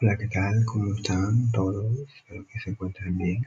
Hola, ¿qué tal? ¿Cómo están todos? Espero que se encuentren bien.